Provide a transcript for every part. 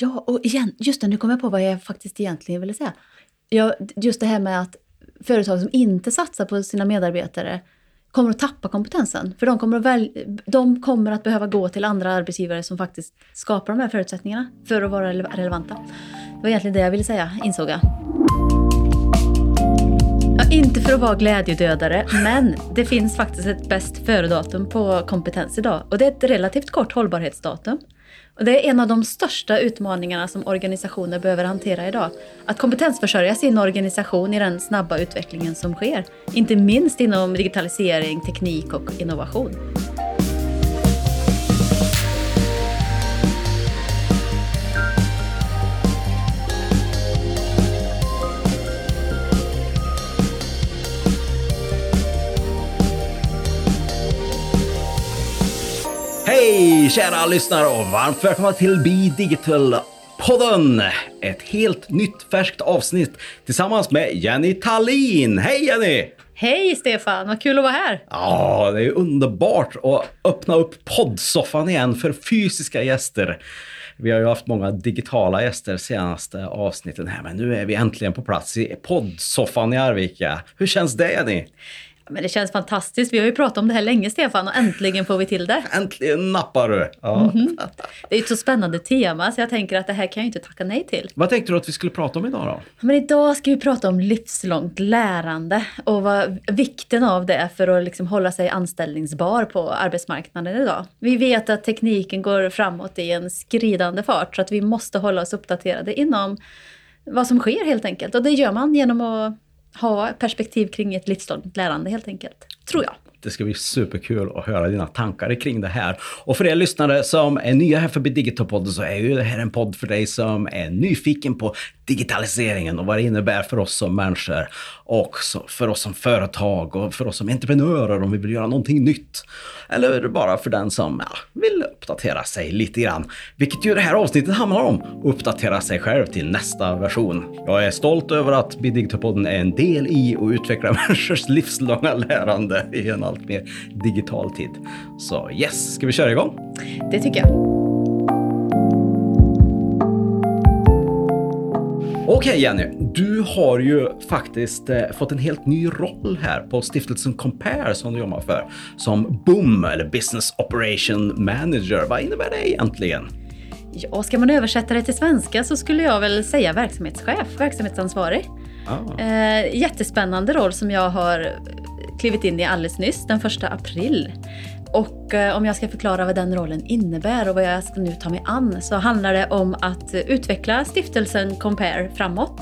Ja, och igen, just det, nu kommer jag på vad jag faktiskt egentligen ville säga. Ja, just det här med att företag som inte satsar på sina medarbetare kommer att tappa kompetensen. För de kommer att, väl, de kommer att behöva gå till andra arbetsgivare som faktiskt skapar de här förutsättningarna för att vara relevanta. Det var egentligen det jag ville säga, insåg jag. Ja, inte för att vara glädjedödare, men det finns faktiskt ett bäst före-datum på kompetens idag. Och det är ett relativt kort hållbarhetsdatum. Och det är en av de största utmaningarna som organisationer behöver hantera idag. Att kompetensförsörja sin organisation i den snabba utvecklingen som sker. Inte minst inom digitalisering, teknik och innovation. Hej kära lyssnare och varmt välkomna till Be Digital-podden! Ett helt nytt färskt avsnitt tillsammans med Jenny Tallin. Hej Jenny! Hej Stefan, vad kul att vara här! Ja, det är underbart att öppna upp poddsoffan igen för fysiska gäster. Vi har ju haft många digitala gäster senaste avsnitten här, men nu är vi äntligen på plats i poddsoffan i Arvika. Hur känns det Jenny? Men det känns fantastiskt. Vi har ju pratat om det här länge Stefan och äntligen får vi till det. Äntligen nappar du! Ja. Mm -hmm. Det är ett så spännande tema så jag tänker att det här kan jag inte tacka nej till. Vad tänkte du att vi skulle prata om idag då? Men idag ska vi prata om livslångt lärande och vad vikten av det är för att liksom hålla sig anställningsbar på arbetsmarknaden idag. Vi vet att tekniken går framåt i en skridande fart så att vi måste hålla oss uppdaterade inom vad som sker helt enkelt. Och det gör man genom att ha perspektiv kring ett livslångt lärande helt enkelt. Tror jag. Det ska bli superkul att höra dina tankar kring det här. Och för er lyssnare som är nya här förbi Digitalpodden så är ju det här en podd för dig som är nyfiken på digitaliseringen och vad det innebär för oss som människor och för oss som företag och för oss som entreprenörer om vi vill göra någonting nytt. Eller bara för den som ja, vill uppdatera sig lite grann. Vilket ju det här avsnittet handlar om. Uppdatera sig själv till nästa version. Jag är stolt över att Bidigitopodden är en del i och utvecklar människors livslånga lärande i en allt mer digital tid. Så yes, ska vi köra igång? Det tycker jag. Okej okay, Jenny, du har ju faktiskt eh, fått en helt ny roll här på stiftelsen Compare som du jobbar för. Som BOOM eller Business Operation Manager. Vad innebär det egentligen? Ja, ska man översätta det till svenska så skulle jag väl säga verksamhetschef, verksamhetsansvarig. Ah. Eh, jättespännande roll som jag har klivit in i alldeles nyss, den första april. Och eh, om jag ska förklara vad den rollen innebär och vad jag ska nu ta mig an så handlar det om att utveckla stiftelsen Compare framåt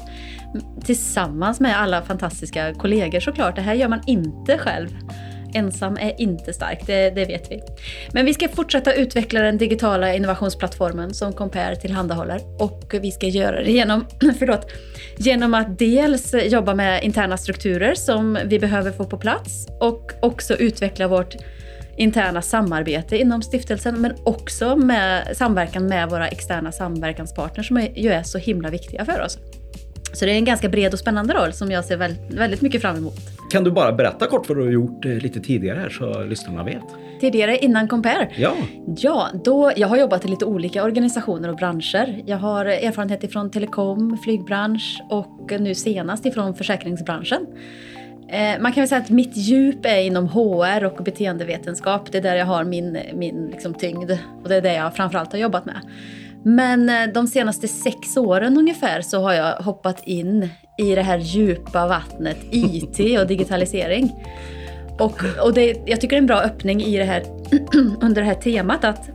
tillsammans med alla fantastiska kollegor såklart. Det här gör man inte själv. Ensam är inte stark, det, det, vet vi. Men vi ska fortsätta utveckla den digitala innovationsplattformen som Compare tillhandahåller och vi ska göra det genom, förlåt, genom att dels jobba med interna strukturer som vi behöver få på plats och också utveckla vårt interna samarbete inom stiftelsen men också med samverkan med våra externa samverkanspartners som ju är så himla viktiga för oss. Så det är en ganska bred och spännande roll som jag ser väldigt, väldigt mycket fram emot. Kan du bara berätta kort vad du har gjort eh, lite tidigare här så lyssnarna vet? Tidigare innan Compare? Ja. Ja, då, jag har jobbat i lite olika organisationer och branscher. Jag har erfarenhet ifrån telekom, flygbransch och nu senast ifrån försäkringsbranschen. Eh, man kan väl säga att mitt djup är inom HR och beteendevetenskap. Det är där jag har min, min liksom tyngd och det är det jag framförallt har jobbat med. Men eh, de senaste sex åren ungefär så har jag hoppat in i det här djupa vattnet IT och digitalisering. Och, och det, jag tycker det är en bra öppning i det här, under det här temat att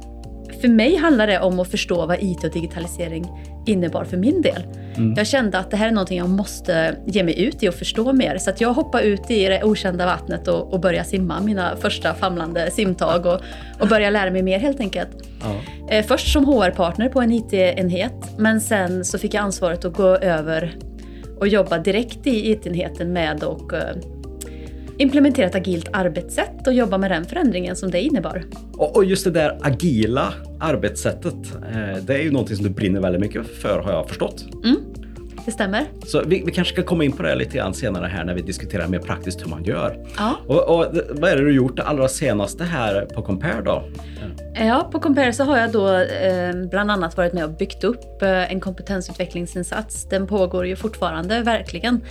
för mig handlar det om att förstå vad IT och digitalisering innebar för min del. Mm. Jag kände att det här är någonting jag måste ge mig ut i och förstå mer. Så jag hoppade ut i det okända vattnet och, och började simma mina första famlande simtag och, och började lära mig mer helt enkelt. Ja. Eh, först som HR-partner på en IT-enhet, men sen så fick jag ansvaret att gå över och jobba direkt i IT-enheten med och eh, implementera ett agilt arbetssätt och jobba med den förändringen som det innebar. Och just det där agila arbetssättet, eh, det är ju någonting som du brinner väldigt mycket för har jag förstått. Mm. det stämmer. Så vi, vi, kanske ska komma in på det lite grann senare här när vi diskuterar mer praktiskt hur man gör. Ja. Och, och vad är det du gjort det allra senaste här på Compare då? Ja, på Compare så har jag då eh, bland annat varit med och byggt upp eh, en kompetensutvecklingsinsats. Den pågår ju fortfarande, verkligen.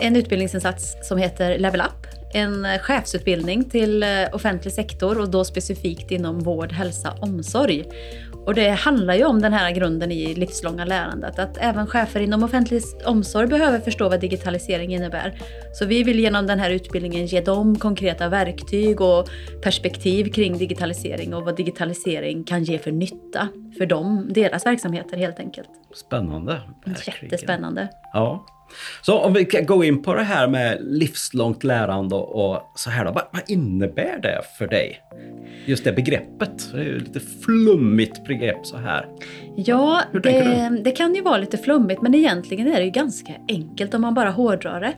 En utbildningsinsats som heter Level Up. En eh, chefsutbildning till eh, offentlig sektor och då specifikt inom vård, hälsa, omsorg. Och det handlar ju om den här grunden i livslånga lärandet, att även chefer inom offentlig omsorg behöver förstå vad digitalisering innebär. Så vi vill genom den här utbildningen ge dem konkreta verktyg och perspektiv kring digitalisering och vad digitalisering kan ge för nytta för dem, deras verksamheter helt enkelt. Spännande. Verkligen. Jättespännande. Ja. Så om vi kan gå in på det här med livslångt lärande och så här då. Vad, vad innebär det för dig? Just det begreppet. Det är ju lite flummigt begrepp så här. Ja, det, det, kan ju vara lite flummigt men egentligen är det ju ganska enkelt om man bara hårdrar det.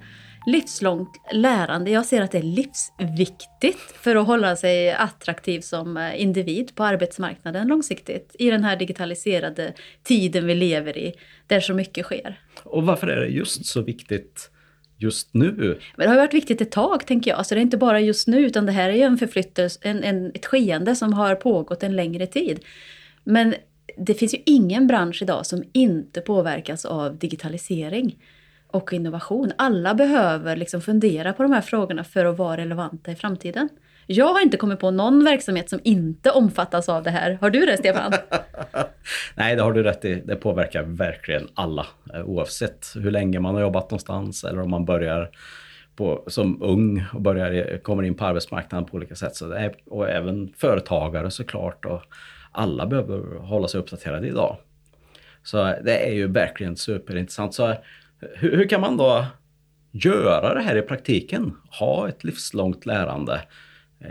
Livslångt lärande, jag ser att det är livsviktigt för att hålla sig attraktiv som eh, individ på arbetsmarknaden långsiktigt i den här digitaliserade tiden vi lever i, där så mycket sker. Och varför är det just så viktigt just nu? Men det har varit viktigt ett tag, tänker jag. Så det är inte bara just nu, utan det här är ju en förflyttelse, en, en, ett skeende som har pågått en längre tid. Men det finns ju ingen bransch idag som inte påverkas av digitalisering och innovation. Alla behöver liksom fundera på de här frågorna för att vara relevanta i framtiden. Jag har inte kommit på någon verksamhet som inte omfattas av det här. Har du det, Stefan? Nej, det har du rätt i. Det påverkar verkligen alla, eh, oavsett hur länge man har jobbat någonstans eller om man börjar på, som ung och börjar, kommer in på arbetsmarknaden på olika sätt. Så det är, och även företagare såklart. Och alla behöver hålla sig uppdaterade idag. Så det är ju verkligen superintressant. Så hur, hur kan man då göra det här i praktiken? Ha ett livslångt lärande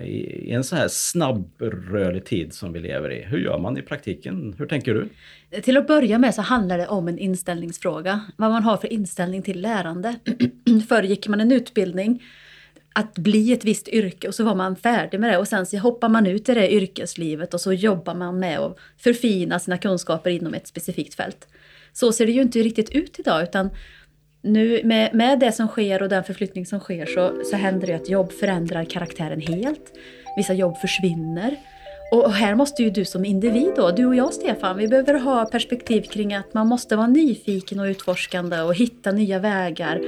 i en så här snabbrörlig tid som vi lever i. Hur gör man i praktiken? Hur tänker du? Till att börja med så handlar det om en inställningsfråga. Vad man har för inställning till lärande. Förr gick man en utbildning att bli ett visst yrke och så var man färdig med det och sen så hoppar man ut i det yrkeslivet och så jobbar man med att förfina sina kunskaper inom ett specifikt fält. Så ser det ju inte riktigt ut idag utan nu med, med det som sker och den förflyttning som sker så, så händer det att jobb förändrar karaktären helt. Vissa jobb försvinner. Och här måste ju du som individ då, du och jag Stefan, vi behöver ha perspektiv kring att man måste vara nyfiken och utforskande och hitta nya vägar.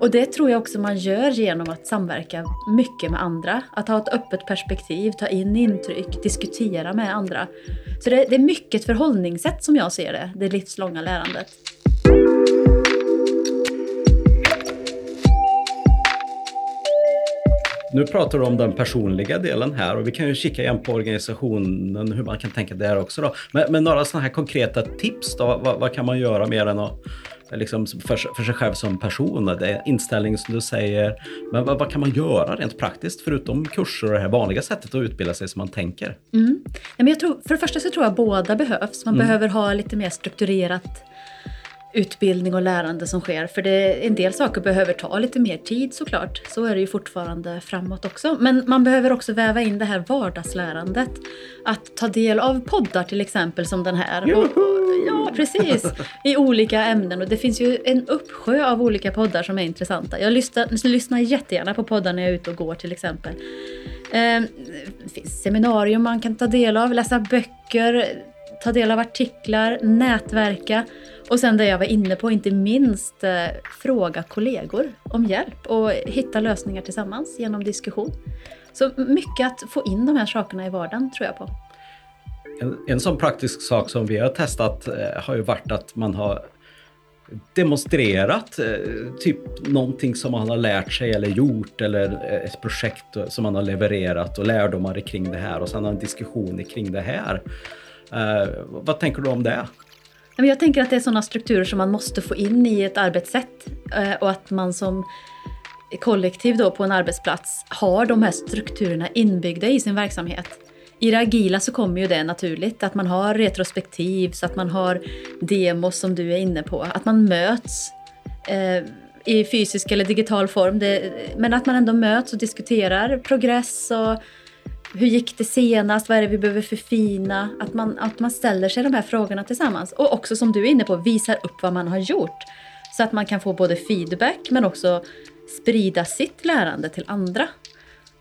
Och det tror jag också man gör genom att samverka mycket med andra. Att ha ett öppet perspektiv, ta in intryck, diskutera med andra. Så det, det är mycket ett förhållningssätt som jag ser det, det livslånga lärandet. Nu pratar du om den personliga delen här och vi kan ju kika igen på organisationen, hur man kan tänka där också. Då. Men, men några sådana här konkreta tips då, vad, vad, kan man göra mer än att liksom för, för sig själv som person? Det är inställning som du säger. Men vad, vad, kan man göra rent praktiskt förutom kurser och det här vanliga sättet att utbilda sig som man tänker? Mm. men jag tror, för det första så tror jag båda behövs. Man mm. behöver ha lite mer strukturerat utbildning och lärande som sker. För det, en del saker behöver ta lite mer tid såklart. Så är det ju fortfarande framåt också. Men man behöver också väva in det här vardagslärandet. Att ta del av poddar till exempel som den här. Och, ja, precis. I olika ämnen. Och det finns ju en uppsjö av olika poddar som är intressanta. Jag lyssnar, lyssnar jättegärna på poddar när jag är ute och går till exempel. Eh, det finns seminarium man kan ta del av, läsa böcker, ta del av artiklar, nätverka. Och sen det jag var inne på, inte minst eh, fråga kollegor om hjälp och hitta lösningar tillsammans genom diskussion. Så mycket att få in de här sakerna i vardagen tror jag på. En, en sån praktisk sak som vi har testat eh, har ju varit att man har demonstrerat eh, typ någonting som man har lärt sig eller gjort eller eh, ett projekt som man har levererat och lärdomar kring det här och sen en diskussion kring det här. Eh, vad tänker du om det? Jag tänker att det är sådana strukturer som man måste få in i ett arbetssätt eh, och att man som kollektiv då på en arbetsplats har de här strukturerna inbyggda i sin verksamhet. I det agila så kommer ju det naturligt, att man har retrospektiv, så att man har demos som du är inne på, att man möts eh, i fysisk eller digital form, det, men att man ändå möts och diskuterar progress och hur gick det senast? Vad är det vi behöver förfina? Att man, att man ställer sig de här frågorna tillsammans. Och också som du är inne på, visar upp vad man har gjort. Så att man kan få både feedback men också sprida sitt lärande till andra.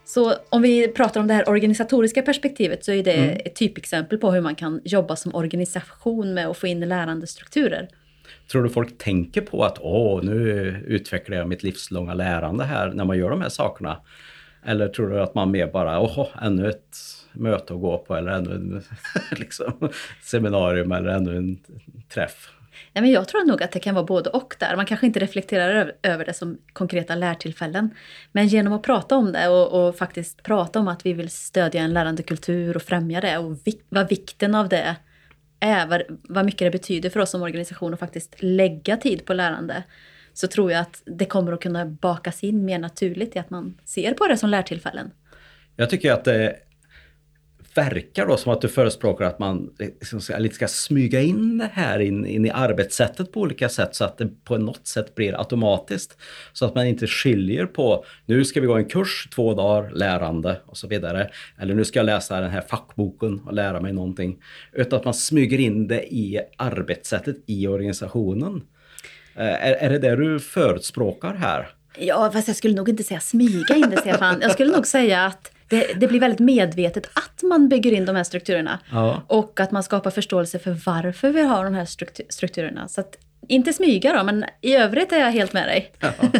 Så om vi pratar om det här organisatoriska perspektivet så är det mm. ett typexempel på hur man kan jobba som organisation med att få in lärandestrukturer. Tror du folk tänker på att åh, nu utvecklar jag mitt livslånga lärande här när man gör de här sakerna? Eller tror du att man mer bara, åh, ännu ett möte att gå på eller ännu en liksom, seminarium eller ännu en träff? Nej, men jag tror nog att det kan vara både och där. Man kanske inte reflekterar över det som konkreta lärtillfällen. Men genom att prata om det och, och faktiskt prata om att vi vill stödja en lärande kultur och främja det och vik vad vikten av det är, vad, vad mycket det betyder för oss som organisation att faktiskt lägga tid på lärande så tror jag att det kommer att kunna bakas in mer naturligt i att man ser på det som lärtillfällen. Jag tycker att det verkar då som att du förespråkar att man liksom ska, lite ska smyga in det här in, in, i arbetssättet på olika sätt så att det på något sätt blir automatiskt. Så att man inte skiljer på nu ska vi gå en kurs, två dagar, lärande och så vidare. Eller nu ska jag läsa den här fackboken och lära mig någonting. Utan att man smyger in det i arbetssättet i organisationen. Eh, är, är det det du förespråkar här? Ja, fast jag skulle nog inte säga smyga in det, Stefan. Jag skulle nog säga att det, det, blir väldigt medvetet att man bygger in de här strukturerna. Ja. Och att man skapar förståelse för varför vi har de här struktur, strukturerna. Så att, inte smyga då, men i övrigt är jag helt med dig. Ja.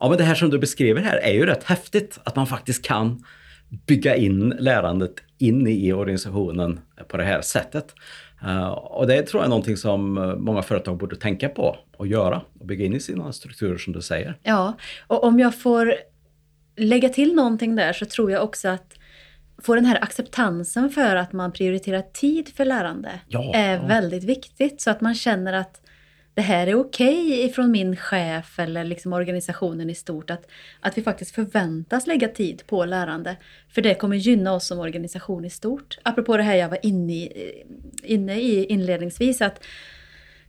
ja, men det här som du beskriver här är ju rätt häftigt. Att man faktiskt kan bygga in lärandet in i organisationen på det här sättet. Uh, och det tror jag är någonting som många företag borde tänka på och göra och bygga in i sina strukturer som du säger. Ja, och om jag får lägga till någonting där så tror jag också att få den här acceptansen för att man prioriterar tid för lärande ja, är ja. väldigt viktigt. Så att man känner att det här är okej okay ifrån min chef eller liksom organisationen i stort. Att, att vi faktiskt förväntas lägga tid på lärande. För det kommer gynna oss som organisation i stort. Apropå det här jag var inne i, inne i inledningsvis. att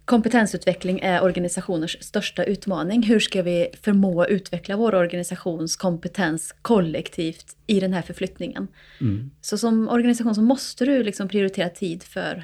Kompetensutveckling är organisationers största utmaning. Hur ska vi förmå utveckla vår organisations kompetens kollektivt i den här förflyttningen? Mm. Så som organisation så måste du liksom prioritera tid för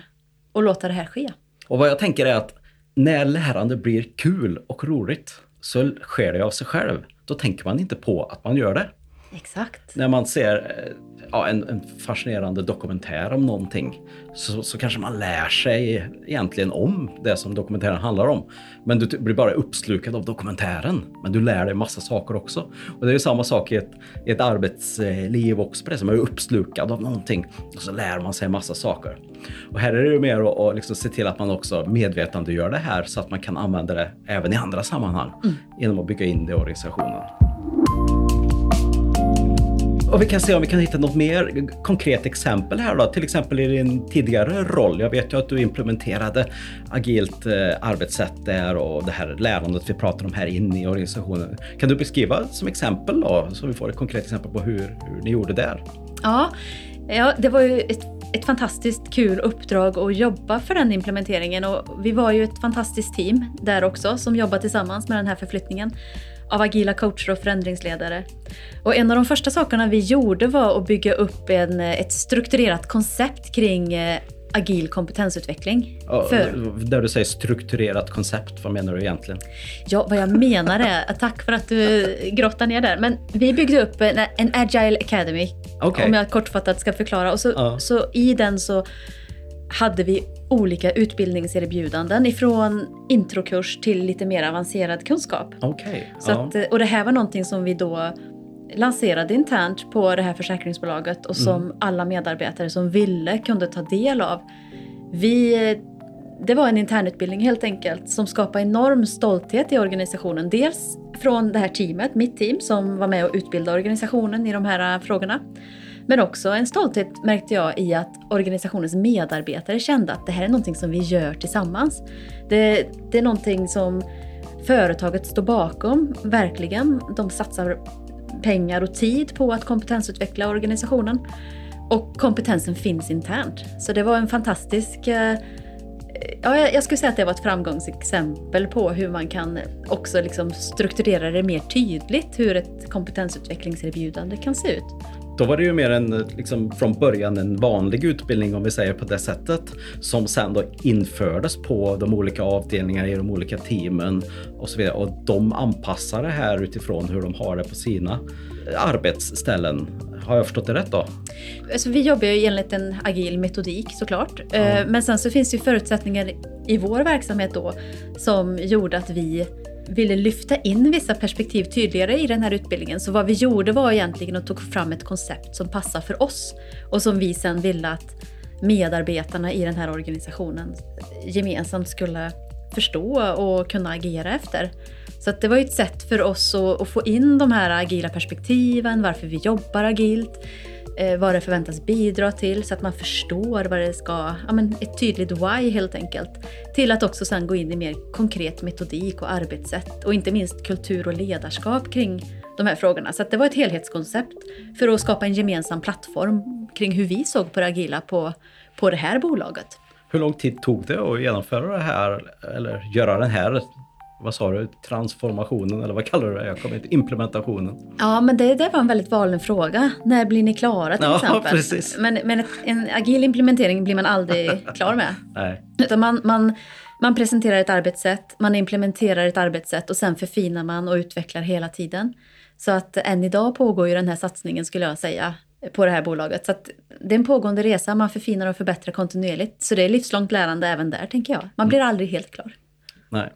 att låta det här ske. Och vad jag tänker är att när lärande blir kul och roligt så sker det av sig själv. Då tänker man inte på att man gör det. Exakt. När man ser eh, ja, en, en, fascinerande dokumentär om någonting så, så kanske man lär sig egentligen om det som dokumentären handlar om. Men du blir bara uppslukad av dokumentären. Men du lär dig massa saker också. Och det är samma sak i ett, i ett arbetsliv också. Som är uppslukad av någonting och så lär man sig massa saker. Och här är det mer att, att liksom se till att man också medvetandegör det här så att man kan använda det även i andra sammanhang mm. genom att bygga in det i organisationen. Och vi kan se om vi kan hitta något mer konkret exempel här då. Till exempel i din tidigare roll. Jag vet ju att du implementerade agilt eh, arbetssätt där och det här lärandet vi pratar om här inne i organisationen. Kan du beskriva som exempel då, så vi får ett konkret exempel på hur, hur ni gjorde där? Ja, ja det var ju ett, ett fantastiskt kul uppdrag att jobba för den implementeringen och vi var ju ett fantastiskt team där också som jobbade tillsammans med den här förflyttningen av agila coacher och förändringsledare. Och en av de första sakerna vi gjorde var att bygga upp en, ett strukturerat koncept kring eh, agil kompetensutveckling. Ja, för... Där du säger strukturerat koncept, vad menar du egentligen? Ja, vad jag menar är, tack för att du grottar ner där, men vi byggde upp en, en Agile Academy, okay. om jag kortfattat ska förklara. Och så, ja. så i den så hade vi olika utbildningserbjudanden ifrån introkurs till lite mer avancerad kunskap. Okay. Så att, och det här var någonting som vi då lanserade internt på det här försäkringsbolaget och som mm. alla medarbetare som ville kunde ta del av. Vi, det var en internutbildning helt enkelt som skapade enorm stolthet i organisationen. Dels från det här teamet, mitt team, som var med och utbildade organisationen i de här frågorna. Men också en stolthet märkte jag i att organisationens medarbetare kände att det här är någonting som vi gör tillsammans. Det, det är någonting som företaget står bakom, verkligen. De satsar pengar och tid på att kompetensutveckla organisationen. Och kompetensen finns internt. Så det var en fantastisk eh, Ja, jag skulle säga att det var ett framgångsexempel på hur man kan också liksom strukturera det mer tydligt hur ett kompetensutvecklingserbjudande kan se ut då var det ju mer en, liksom, från början en vanlig utbildning om vi säger på det sättet. Som sen då infördes på de olika avdelningarna i de olika teamen och så vidare. Och de anpassar det här utifrån hur de har det på sina arbetsställen. Har jag förstått det rätt då? Alltså, vi jobbar ju enligt en agil metodik såklart. Mm. Men sen så finns det ju förutsättningar i vår verksamhet då som gjorde att vi ville lyfta in vissa perspektiv tydligare i den här utbildningen. Så vad vi gjorde var egentligen att ta fram ett koncept som passar för oss och som vi sen ville att medarbetarna i den här organisationen gemensamt skulle förstå och kunna agera efter. Så det var ett sätt för oss att, att, få in de här agila perspektiven, varför vi jobbar agilt, eh, vad det förväntas bidra till så att man förstår vad det ska, ja, men ett tydligt why helt enkelt. Till att också sen gå in i mer konkret metodik och arbetssätt och inte minst kultur och ledarskap kring de här frågorna. Så det var ett helhetskoncept för att skapa en gemensam plattform kring hur vi såg på det agila på, på det här bolaget. Hur lång tid tog det att genomföra det här eller göra den här vad sa du, transformationen eller vad kallar du det? Jag kommer inte, implementationen. Ja, men det, det var en väldigt vanlig fråga. När blir ni klara till ja, exempel? Precis. Men, men en agil implementering blir man aldrig klar med. Nej. Utan man, man, man presenterar ett arbetssätt, man implementerar ett arbetssätt och sen förfinar man och utvecklar hela tiden. Så att än idag pågår ju den här satsningen skulle jag säga på det här bolaget. Så att det är en pågående resa, man förfinar och förbättrar kontinuerligt. Så det är livslångt lärande även där tänker jag. Man blir aldrig helt klar. Nej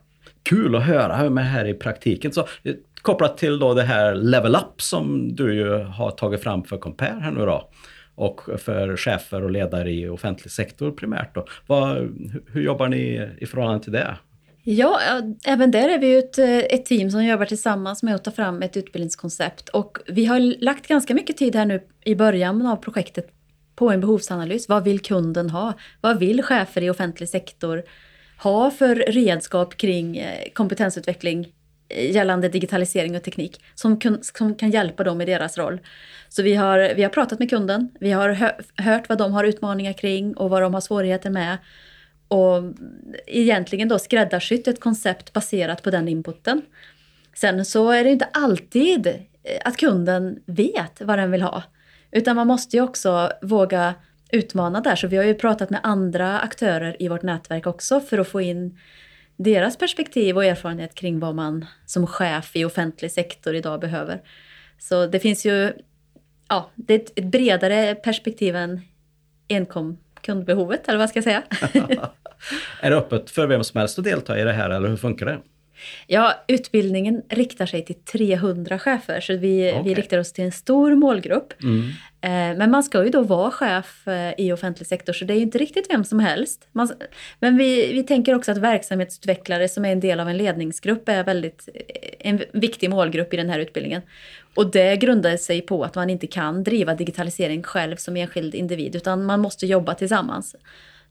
kul att höra med här i praktiken. Så, eh, kopplat till då det här Level Up som du ju har tagit fram för Compare här nu då och för chefer och ledare i offentlig sektor primärt. Då. Vad, hur jobbar ni i förhållande till det? Ja, även där är vi ett, eh, ett team som jobbar tillsammans med att ta fram ett utbildningskoncept. Och vi har lagt ganska mycket tid här nu i början av projektet på en behovsanalys. Vad vill kunden ha? Vad vill chefer i offentlig sektor ha för redskap kring eh, kompetensutveckling eh, gällande digitalisering och teknik som kan, som kan hjälpa dem i deras roll. Så vi har, vi har pratat med kunden, vi har hö, hört vad de har utmaningar kring och vad de har svårigheter med. Och egentligen då skräddarsytt ett koncept baserat på den inputen. Sen så är det inte alltid eh, att kunden vet vad den vill ha. Utan man måste ju också våga utmana där. Så vi har ju pratat med andra aktörer i vårt nätverk också för att få in deras perspektiv och erfarenhet kring vad man som chef i offentlig sektor idag behöver. Så det finns ju, ja, det är ett bredare perspektiv än enkom kundbehovet, eller vad ska jag säga? är det öppet för vem som helst att delta i det här, eller hur funkar det? Ja, utbildningen riktar sig till 300 chefer, så vi, okay. vi riktar oss till en stor målgrupp. Mm. Eh, men man ska ju då vara chef eh, i offentlig sektor, så det är ju inte riktigt vem som helst. Man, men vi, vi tänker också att verksamhetsutvecklare som är en del av en ledningsgrupp är väldigt, eh, en viktig målgrupp i den här utbildningen. Och det grundar sig på att man inte kan driva digitalisering själv som enskild individ, utan man måste jobba tillsammans.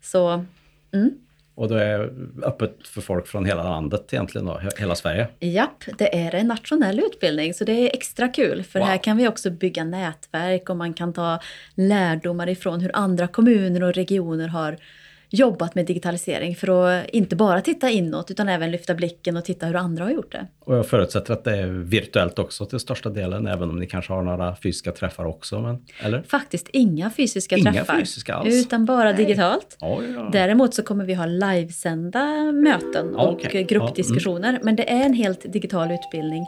Så, mm. Och det är öppet för folk från hela landet egentligen då, hela Sverige? Japp, det är en nationell utbildning så det är extra kul för wow. här kan vi också bygga nätverk och man kan ta lärdomar ifrån hur andra kommuner och regioner har jobbat med digitalisering för att inte bara titta inåt utan även lyfta blicken och titta hur andra har gjort det. Och jag förutsätter att det är virtuellt också till största delen, även om ni kanske har några fysiska träffar också? Men, eller? Faktiskt inga fysiska inga träffar. Fysiska alls. Utan bara Nej. digitalt. Oh, ja. Däremot så kommer vi ha livesända möten och okay. gruppdiskussioner. Mm. Men det är en helt digital utbildning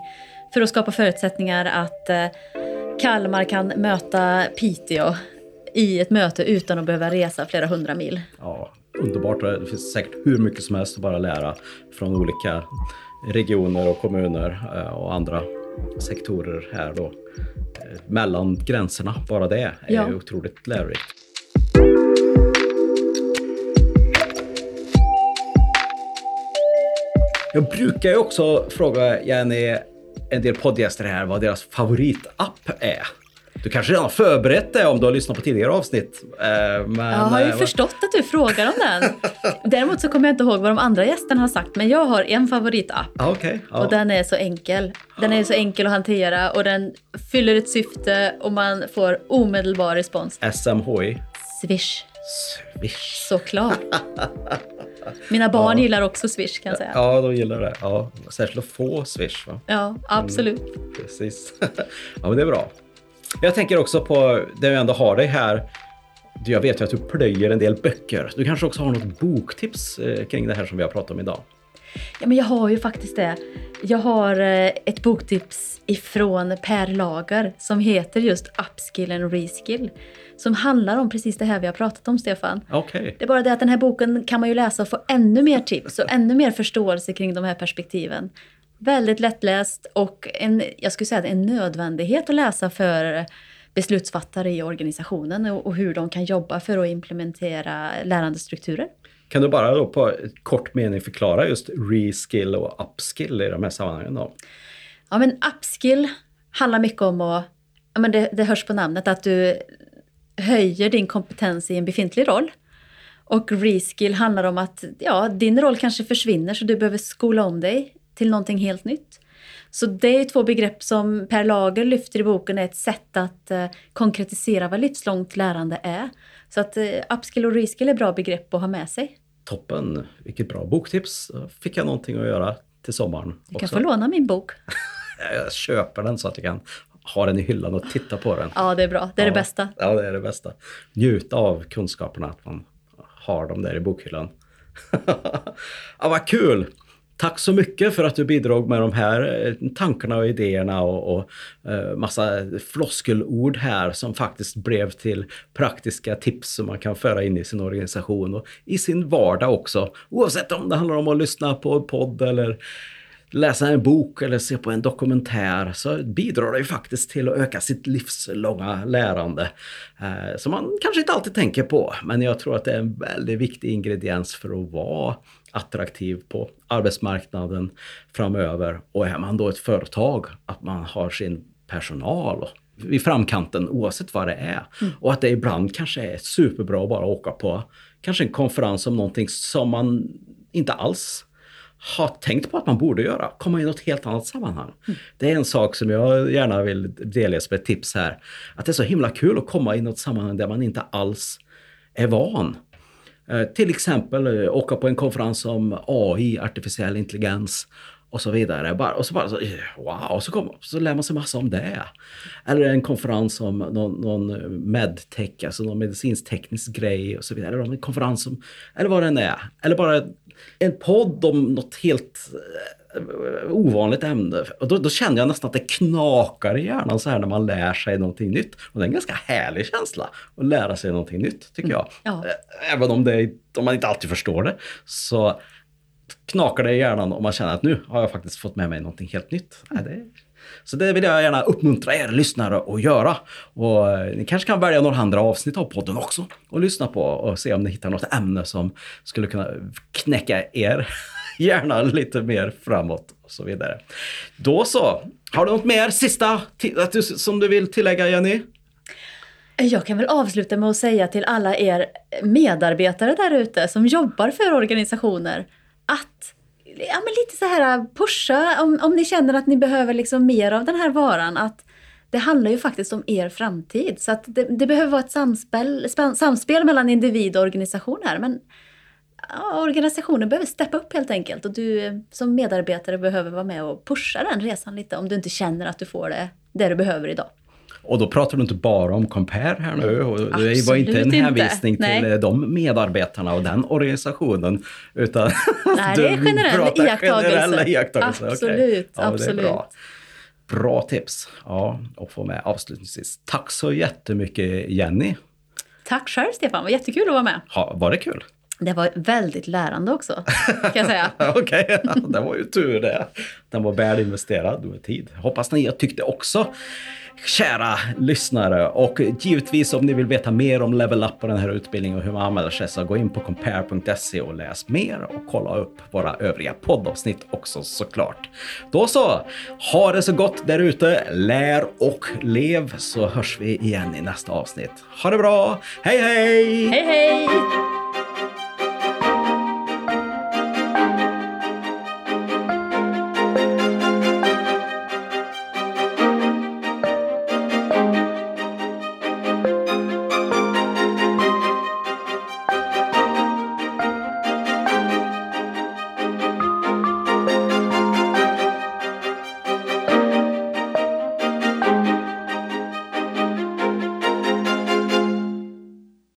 för att skapa förutsättningar att eh, Kalmar kan möta Piteå i ett möte utan att behöva resa flera hundra mil. Ja, underbart. Det finns säkert hur mycket som helst att bara lära från olika regioner och kommuner eh, och andra sektorer här då. Eh, mellan gränserna, bara det är ja. otroligt lärorikt. Jag brukar ju också fråga Jenny, en del poddgäster här, vad deras favoritapp är. Du kanske redan har förberett det om du har lyssnat på tidigare avsnitt. Eh, men, jag har ju eh, förstått att du frågar om den. Däremot så kommer jag inte ihåg vad de andra gästerna har sagt. Men jag har en favoritapp. Ah, okay, ah. Och den är så enkel. Den är så enkel att hantera och den fyller ett syfte och man får omedelbar respons. SMHI? Swish. Swish. Såklart. Mina barn ja. gillar också Swish kan jag säga. Ja, de gillar det. Ja, särskilt att få Swish. Va? Ja, absolut. Mm, precis. ja, men det är bra. Jag tänker också på, det jag ändå har dig här, jag vet ju att du plöjer en del böcker. Du kanske också har något boktips eh, kring det här som vi har pratat om idag? Ja, men jag har ju faktiskt det. Jag har eh, ett boktips ifrån Per Lager som heter just Upskill and Reskill. Som handlar om precis det här vi har pratat om, Stefan. Okay. Det är bara det att den här boken kan man ju läsa och få ännu mer tips och ännu mer förståelse kring de här perspektiven. Väldigt lättläst och en, jag skulle säga en nödvändighet att läsa för beslutsfattare i organisationen och, och hur de kan jobba för att implementera lärandestrukturer. Kan du bara då på kort mening förklara just reskill och upskill i de här sammanhangen då? Ja men upskill handlar mycket om att, ja men det, det hörs på namnet, att du höjer din kompetens i en befintlig roll. Och reskill handlar om att ja, din roll kanske försvinner så du behöver skola om dig till någonting helt nytt. Så det är två begrepp som Per Lager lyfter i boken, är ett sätt att eh, konkretisera vad livslångt lärande är. Så att eh, upskill och reskill är bra begrepp att ha med sig. Toppen! Vilket bra boktips! Fick jag någonting att göra till sommaren. Du kan få låna min bok. jag köper den så att jag kan ha den i hyllan och titta på den. Ja, det är bra. Det är ja, det bästa. Ja, det är det bästa. Njuta av kunskaperna, att man har dem där i bokhyllan. ja, vad kul! Tack så mycket för att du bidrog med de här eh, tankarna och idéerna och, och eh, massa floskelord här som faktiskt blev till praktiska tips som man kan föra in i sin organisation och i sin vardag också. Oavsett om det handlar om att lyssna på podd eller läsa en bok eller se på en dokumentär så bidrar det ju faktiskt till att öka sitt livslånga lärande. Eh, som man kanske inte alltid tänker på, men jag tror att det är en väldigt viktig ingrediens för att vara attraktiv på arbetsmarknaden framöver. Och är man då ett företag, att man har sin personal vid framkanten oavsett vad det är. Mm. Och att det ibland kanske är superbra att bara åka på kanske en konferens om någonting som man inte alls har tänkt på att man borde göra, komma i något helt annat sammanhang. Mm. Det är en sak som jag gärna vill delge som ett tips här. Att det är så himla kul att komma i något sammanhang där man inte alls är van. Eh, till exempel eh, åka på en konferens om AI, artificiell intelligens och så vidare. Bara, och så bara så, eh, wow, så, kom, så lär man sig massa om det. Eller en konferens om någon, någon eh, medtech, alltså någon medicinsk-teknisk grej och så vidare. Eller en konferens om, eller vad det än är. Eller bara en podd om något helt eh, ovanligt ämne. Och då, då känner jag nästan att det knakar i hjärnan så här när man lär sig någonting nytt. Och det är en ganska härlig känsla att lära sig någonting nytt, tycker jag. Ja. Eh, även om, det, om man inte alltid förstår det. Så knakar det i hjärnan och man känner att nu har jag faktiskt fått med mig någonting helt nytt. Mm. Det, så det vill jag gärna uppmuntra er lyssnare att göra. Och eh, ni kanske kan välja några andra avsnitt av podden också och lyssna på och se om ni hittar något ämne som skulle kunna knäcka er hjärna lite mer framåt och så vidare. Då så. Har du något mer sista som du vill tillägga Jenny? Jag kan väl avsluta med att säga till alla er medarbetare där ute som jobbar för organisationer att ja, men lite så här äh, pusha om, om ni känner att ni behöver liksom mer av den här varan. Att det handlar ju faktiskt om er framtid. Så att det, det behöver vara ett samspel, samspel mellan individ och organisation här. Men ja, organisationen behöver steppa upp helt enkelt. Och du eh, som medarbetare behöver vara med och pusha den resan lite om du inte känner att du får det, det du behöver idag. Och då pratar du inte bara om Compare här nu. Och det var inte en hänvisning inte. till Nej. de medarbetarna och den organisationen. Utan Nej, det är generell iakttagelse. Generella iakttagelser. Absolut, okay. ja, absolut. Bra. bra tips ja, att få med avslutningsvis. Tack så jättemycket Jenny. Tack själv Stefan, det var jättekul att vara med. Ha, var det kul? Det var väldigt lärande också, kan jag säga. Okej, okay, det var ju tur det. Den var väl investerad med tid. Hoppas ni tyckte också kära lyssnare. Och givetvis om ni vill veta mer om Level Up och den här utbildningen och hur man använder sig så gå in på compare.se och läs mer och kolla upp våra övriga poddavsnitt också såklart. Då så, ha det så gott där ute, lär och lev så hörs vi igen i nästa avsnitt. Ha det bra, hej hej! Hej hej!